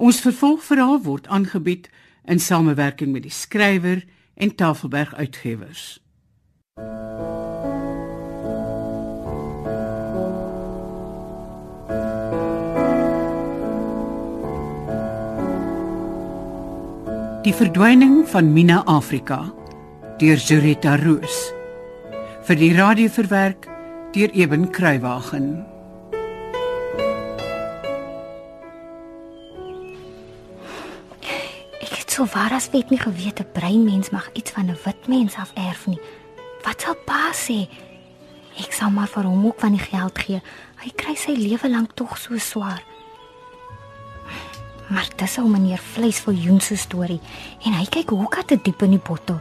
Ons vervolgverhaal word aangebied in samewerking met die skrywer en Tafelberg Uitgewers. Die verdwyning van Mina Afrika deur Zurita Roos vir die radio verwerk deur Eben Kruiwagen. Ek het so waar as weet nie geweet 'n breinmens mag iets van 'n wit mens af erf nie. Wat sal pa sê? Ek sal maar vir hom ook van die geld gee. Hy kry sy lewe lank tog so swaar. Maar dis ou meneer vleis vir Joen se storie en hy kyk hoe kat te diep in die bottel.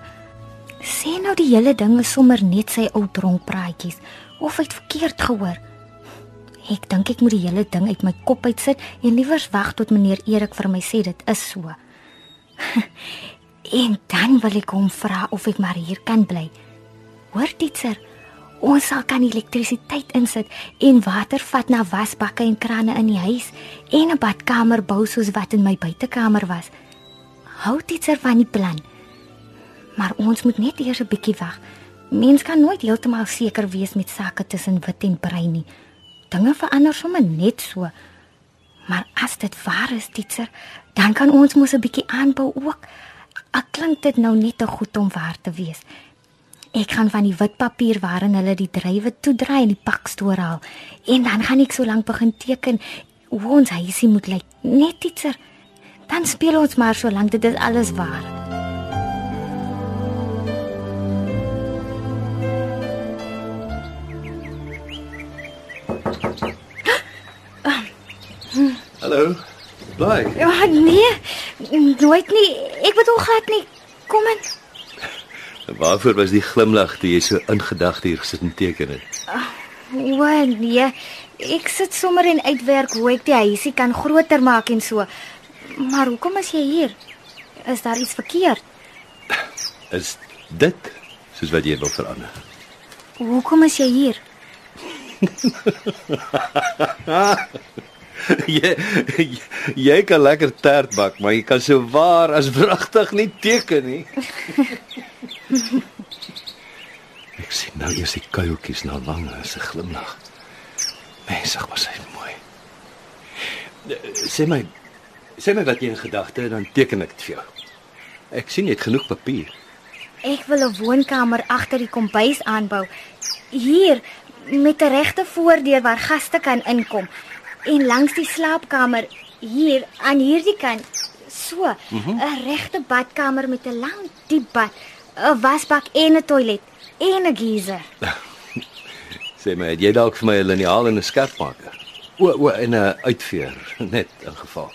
Sê nou die hele ding is sommer net sy ou dronk praatjies of hy het verkeerd gehoor. Ek dink ek moet die hele ding uit my kop uitsit en liewers wag tot meneer Erik vir my sê dit is so. en dan wil ek hom vra of ek maar hier kan bly. Hoor ditser, ons sal kan elektrisiteit insit en water vat na wasbakke en krane in die huis en 'n badkamer bou soos wat in my buitekamer was. Hou ditser van die plan. Maar ons moet net eers 'n bietjie wag. Mens kan nooit heeltemal seker wees met sake tussen wit en bruin nie. Dinge verander sommer net so. Maar as dit waar is, ditser, dan kan ons mos 'n bietjie aanbou ook. Ek klink dit nou net te goed om waar te wees. Ek gaan van die wit papier waarin hulle die drywe toedraai en die pakstoor haal. En dan gaan ek so lank begin teken hoe ons huisie moet lyk. Net ditser. Dan speel ons maar so lank dit is alles waar. Hallo. Bly. Ja, nee. Nooit nie. Ek bedoel glad nie. Kom in. Waarvoor was die glimlag toe jy so ingedagte hier gesit en teken het? O, nee. Ek sit sommer en uitwerk hoe ek die huisie kan groter maak en so. Maar hoekom is jy hier? Is daar iets verkeerd? Is dit soos wat jy wil verander? Hoekom is jy hier? jy, jy kan lekker tert bak, maar jy kan so waar as wragtig nie teken nie. Ek sien nou eers die kuiltjies na wange as 'n glimlag. Mensig was hy mooi. Sê my, sê my wat jy in gedagte en dan teken ek dit vir jou. Ek sien jy het genoeg papier. Ek wil 'n woonkamer agter die kombuis aanbou. Hier met 'n regte voordeur waar gaste kan inkom en langs die slaapkamer hier aan hierdie kant so 'n mm -hmm. regte badkamer met 'n lang diep bad, 'n wasbak en 'n toilet en 'n geyser. Sê my, het jy dalk vir my 'n liniaal en 'n skerpmaker? O, o, en 'n uitveer net in geval.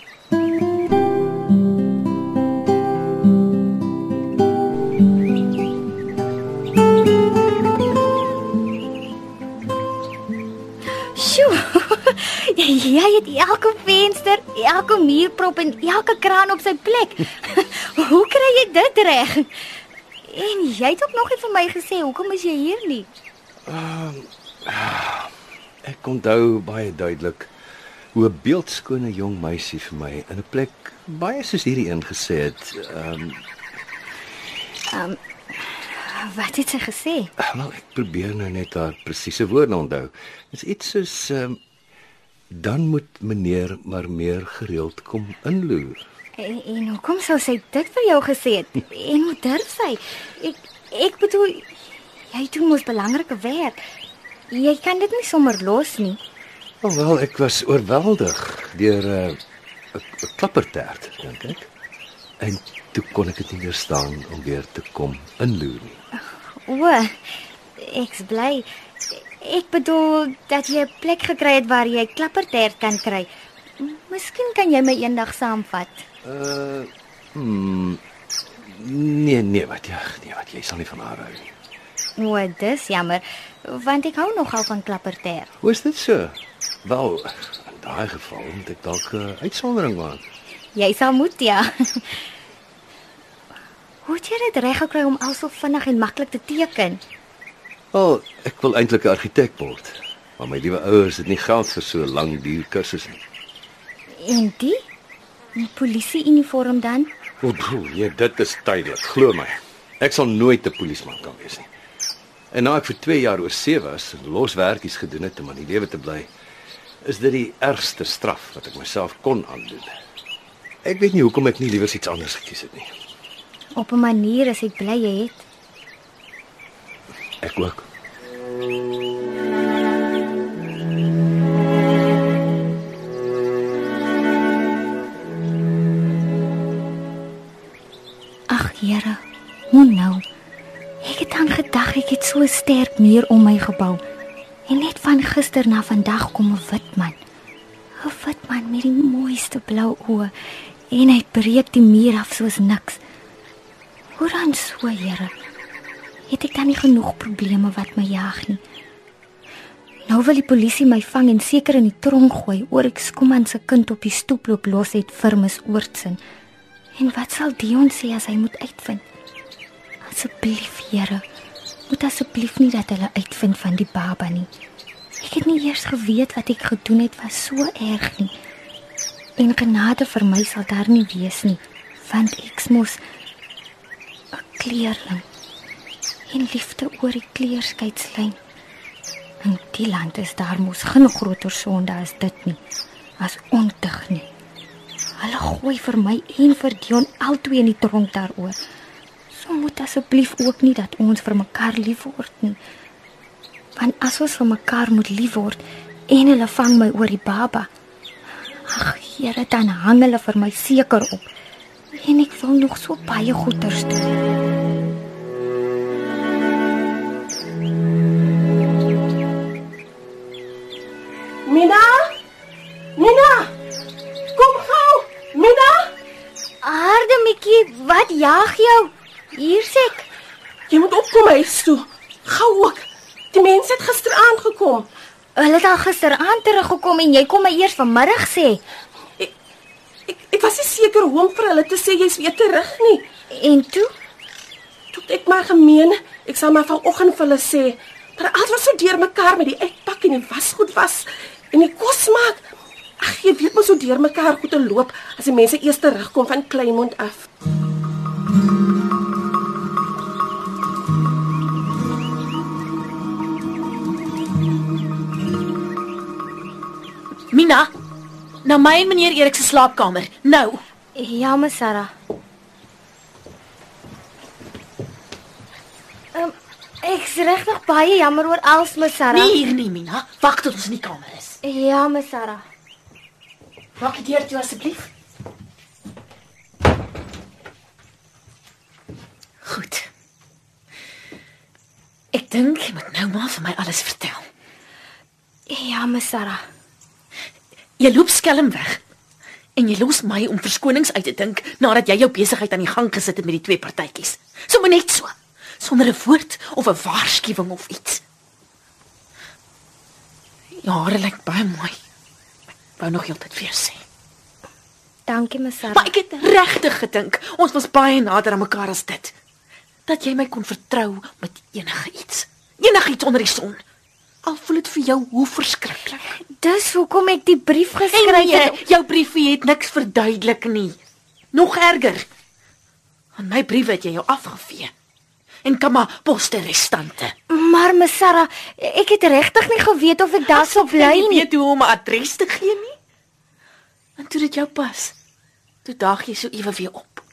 Jy het elke venster, elke muurprop en elke kraan op sy plek. Hoe kry jy dit reg? En jy het ook nog nie vir my gesê hoekom is jy hier nie? Ek onthou baie duidelik hoe 'n beeldskone jong meisie vir my in 'n plek baie soos hierdie een gesê het. Ehm Um wat het sy gesê? wel ek probeer nou net haar presiese woorde onthou. Dit is iets soos ehm dan moet meneer maar meer gereeld kom inloer. En, en hoekom sou sy dit vir jou gesê het? En hoe durf sy? Ek ek bedoel jy doen mos belangrike werk. Jy kan dit nie sommer los nie. Alhoewel ek was oorweldig deur 'n uh, klappertert, dink ek. En toe kon ek dit nie weerstaan om weer te kom inloer nie. O, ek's bly. Ek bedoel dat jy 'n plek gekry het waar jy klappertert kan kry. Miskien kan jy my eendag saamvat. Uh hmm, nee nee wat ja, nee wat jy sal nie van haar hou nie. O, dis jammer, want ek hou nogal van klappertert. Hoe is dit so? Wel, in daai geval moet ek dalk 'n uitsondering maak. Jy sal moet ja. Hoe het jy dit reg gekry om also vinnig en maklik te teken? Wel, ek wil eintlik 'n argitek word. Maar my liewe ouers het nie geld vir so 'n lang duur kursus nie. En die? 'n Polisie-uniform dan? O, broer, ja, dit is tydelik, glo my. Ek sal nooit 'n polisieman kan wees nie. En nou ek vir 2 jaar oor see was en los werkies gedoen het om aan die lewe te bly, is dit die ergste straf wat ek myself kon aandoen. Ek weet nie hoekom ek nie liewer iets anders gekies het nie. Op 'n manier is ek bly jy het. Ek ook. Ag Here, hoe nou? Ek het aan gedag ek het so sterk meer om my gebou. En net van gister na vandag kom 'n wit man. 'n Wit man met die mooiste blou oë en hy breek die muur af soos niks. Hoe dan so, Here? Het ek dan nie genoeg probleme wat my jag nie? Nou wil die polisie my vang en seker in die tronk gooi oor ek Skuman se kind op die stoep loop los het vir misoortsin. En wat sal Dion sê as hy moet uitvind? Asseblief, Here, moet asseblief nie dat hulle uitvind van die baba nie. Ek het nie eers geweet wat ek gedoen het was so erg nie. En genade vir my sal daar nie wees nie, want ek mos 'n kleerling. En liefde oor die kleerskeidslyn. In die land is daar mos geen groter sonde as dit nie, as ontug nie. Hulle gooi vir my en vir Dion albei in die tronk daaroor. So moet asseblief ook nie dat ons vir mekaar lief word nie. Want as ons vir mekaar moet lief word en hulle vang my oor die baba. Ag Here, dan hang hulle vir my seker op. En ek wil nog so baie goeders doen. Jy moet opkom huis toe. Gou ook. Die mense het gister aangekom. Hulle het al gisteraand teruggekom en jy kom my eers vanmiddag sê. Ek ek was nie seker hoe om vir hulle te sê jy's weer terug nie. En toe? Toe ek maar gemeen, ek sal maar vanoggend vir hulle sê, maar alles was so deurmekaar met die uitpak en die wasgoed was en die kos maak. Ag, jy weet mos hoe deurmekaar goed te loop as die mense eers terugkom van Kleinmond af. Mina, na my en meneer Erik se slaapkamer. Nou. Ja, me Sarah. Ehm ek's regtig baie jammer oor alles, me Sarah. Nie hier nie, Mina. Wag tot ons in die kamer is. Ja, me Sarah. Maak die deur toe asseblief. Goed. Ek dink jy moet nou maar vir my alles vertel. Ja, me Sarah. Jy loop skelm weg. En jy los my om verskonings uit te dink nadat jy jou besigheid aan die gang gesit het met die twee partytjies. Sommige net so, sonder 'n woord of 'n waarskuwing of iets. Ja, hare lyk baie mooi. Ek wou nog heeltyd vir jou sê. Dankie, me Sarah. Maar ek het regtig gedink ons was baie nader aan mekaar as dit. Dat jy my kon vertrou met enige iets. Enigiets onder die son. Al voel dit vir jou hoe verskriklik. Dis hoekom ek die brief geskryf nee, het. jou briefie het niks verduidelik nie. Nog erger. Aan my briewe het jy jou afgevee. En kom maar poste restante. Maar me Sarah, ek het regtig nie geweet of ek daar sou bly Jy nie. weet hoe om 'n adres te gee nie. En toe dit jou pas, toe daag jy so ewe weer op.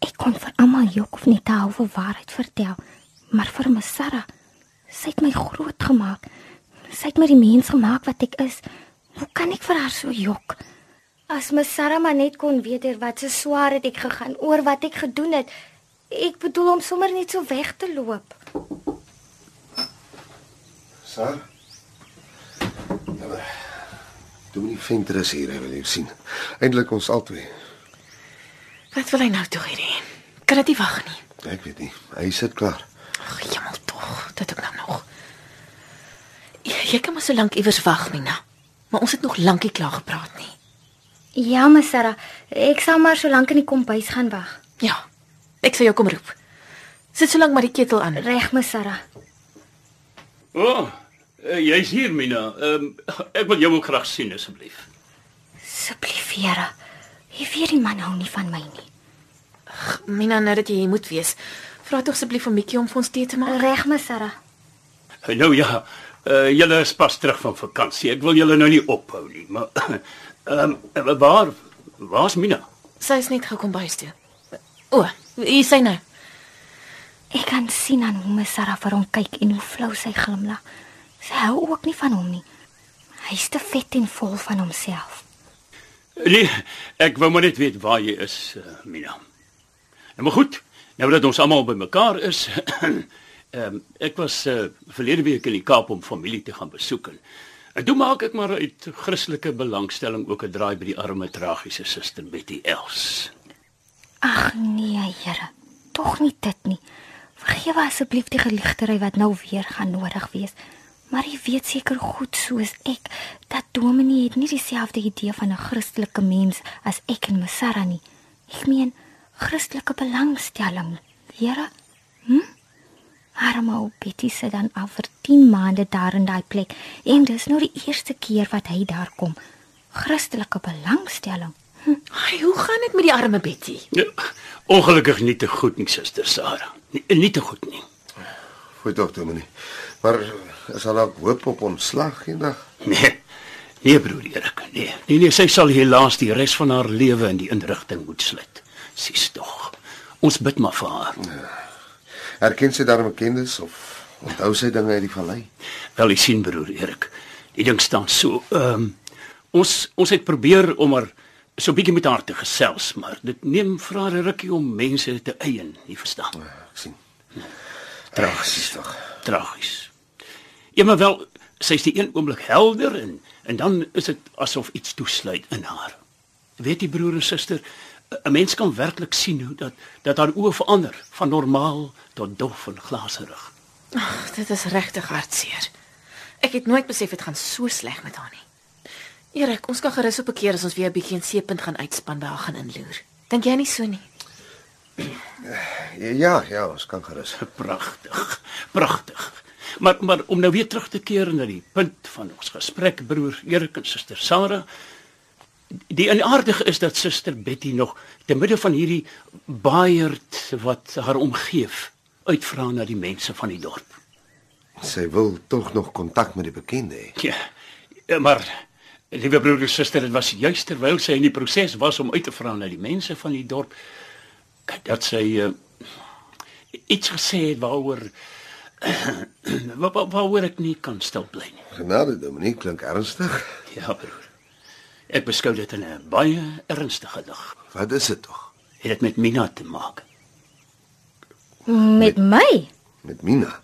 Ek kon vir almal jok of net hou vir waarheid vertel, maar vir my Sarah, sy het my groot gemaak. Sy het my die mens gemaak wat ek is. Hoe kan ek vir haar so jok? As my Sarah maar net kon weet deur wat se swaar het ek gegaan oor wat ek gedoen het. Ek bedoel om sommer net so weg te loop. Sar. Ja, Dominee Venter is hier, hy wil jou sien. Eindelik ons albei. Wat wil hy nou toe hê? Kan dit nie wag nie. Ek weet nie. Hy sit klaar. Ag, jammer tog, dit ook nou. Jy, kan maar so lank iewers wag, Mina. Maar ons het nog lankie klaar gepraat nie. Ja, my Sarah, ek sal maar so lank in die kombuis gaan wag. Ja. Ek sal jou kom roep. Sit so lank maar die ketel aan. Reg, my Sarah. O, oh, jy's hier Mina. Ehm um, ek wil jou ook graag sien asseblief. Asseblief, Here. Jy weet die man hou nie van my nie. Mina, nou dat jy hier moet wees, vra tog asseblief vir Mikkie om vir ons tee te maak. Reg, my Sarah. Nou ja, uh, julle is pas terug van vakansie. Ek wil julle nou nie ophou nie, maar ehm um, waar waar's Mina? Sy is net gekom bys toe. O, hier sy nou. Ek kan sien aan hoe my Sarah vir hom kyk en hoe flou sy glimlag. Sy hou ook nie van hom nie. Hy's te vet en vol van homself. Nee, ek wou maar net weet waar jy is, uh, Mina. Nou maar goed, nou dat ons almal bymekaar is. Ehm um, ek was uh, verlede week in die Kaap om familie te gaan besoek en, toe maak ek maar uit Christelike belangstelling ook 'n draai by die arme tragiese suster Betty Els. Ag nee, Here. Tog nie dit nie. Vergewe asseblief die geligtery wat nou weer gaan nodig wees. Maar jy weet seker goed soos ek dat Dominee het nie dieselfde idee van 'n Christelike mens as ek en Messara nie. Ek meen Christelike belangstelling. Here? Hm? Arme ou Betty sit dan al vir 10 maande daar in daai plek en dis nou die eerste keer wat hy daar kom. Christelike belangstelling. Ai, hoe gaan dit met die arme Betty? Ja, ongelukkig nie te goed nie, suster Sarah. Nie, nie te goed nie. Goed tog, Dominee. Maar is al ook hoop op ontslag eendag? Nee. Nee broer Erik, nee. Nee nee, sy sal helaas die res van haar lewe in die inrigting moet slit. Sies tog. Ons bid maar vir haar. Erken sy daarmee kennis of onthou sy dinge uit die vallei? Wel, jy sien broer Erik, die ding staan so. Ehm um, ons ons het probeer om haar so bietjie met haar te gesels, maar dit neem haar 'n rukkie om mense te eien, jy verstaan. Ja, ek sien. Tragies tog. Tragies. Ja, maar wel, sy's die een oomblik helder en en dan is dit asof iets toesluit in haar. Weet jy broer en suster, 'n mens kan werklik sien hoe dat dat haar oë verander van normaal tot dof en glaserig. Ag, dit is regtig hartseer. Ek het nooit besef dit gaan so sleg met haar nie. Erik, ons kan gerus op 'n keer as ons weer 'n bietjie in seepunt gaan uitspan by haar gaan inloer. Dink jy nie so nie? Ja, ja, ons kan gerus. Pragtig. Pragtig. Maar maar om nou weer terug te keer na die punt van ons gesprek broer Erik en suster Sarah. Die aardige is dat suster Betty nog te midde van hierdie baaierd wat haar omgeef uitvra na die mense van die dorp. Sy wil tog nog kontak met die bekende hê. Ja. Maar liewe broer en suster, dit was juist terwyl sy in die proses was om uit te vra na die mense van die dorp dat sy uh, iets gesê het waaroor waar, waar, waaroor ek nie kan stil bly nie. Genade, Dominee, klink ernstig. Ja, broer. Ek beskou dit in 'n baie ernstige lig. Wat is dit tog? Het dit met Mina te maak? Met my? Met Mina?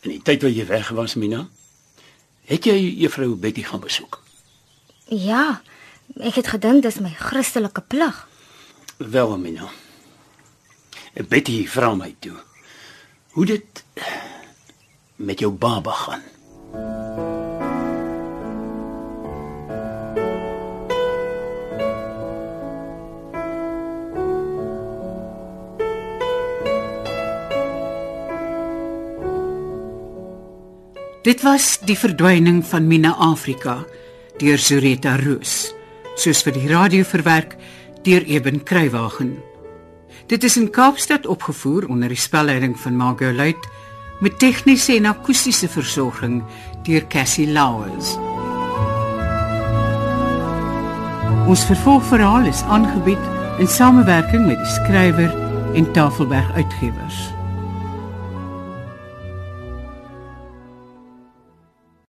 In die tyd wat jy weg was, Mina, het jy juffrou Betty gaan besoek? Ja. Ek het gedink dis my Christelike plig. Wel, Mina. Betty vra my toe. Hoe dit met jou baba gaan? Dit was die verdwyning van Mina Afrika deur Zureta Roos, soos vir die radio verwerk deur Eben Kruiwagen. Dit is in Kaapstad opgevoer onder die spelleiding van Margot Luit met tegniese en akoestiese versorging deur Cassie Louws. Ons vervolgverhaal is aangebied in samewerking met die skrywer en Tafelberg Uitgewers.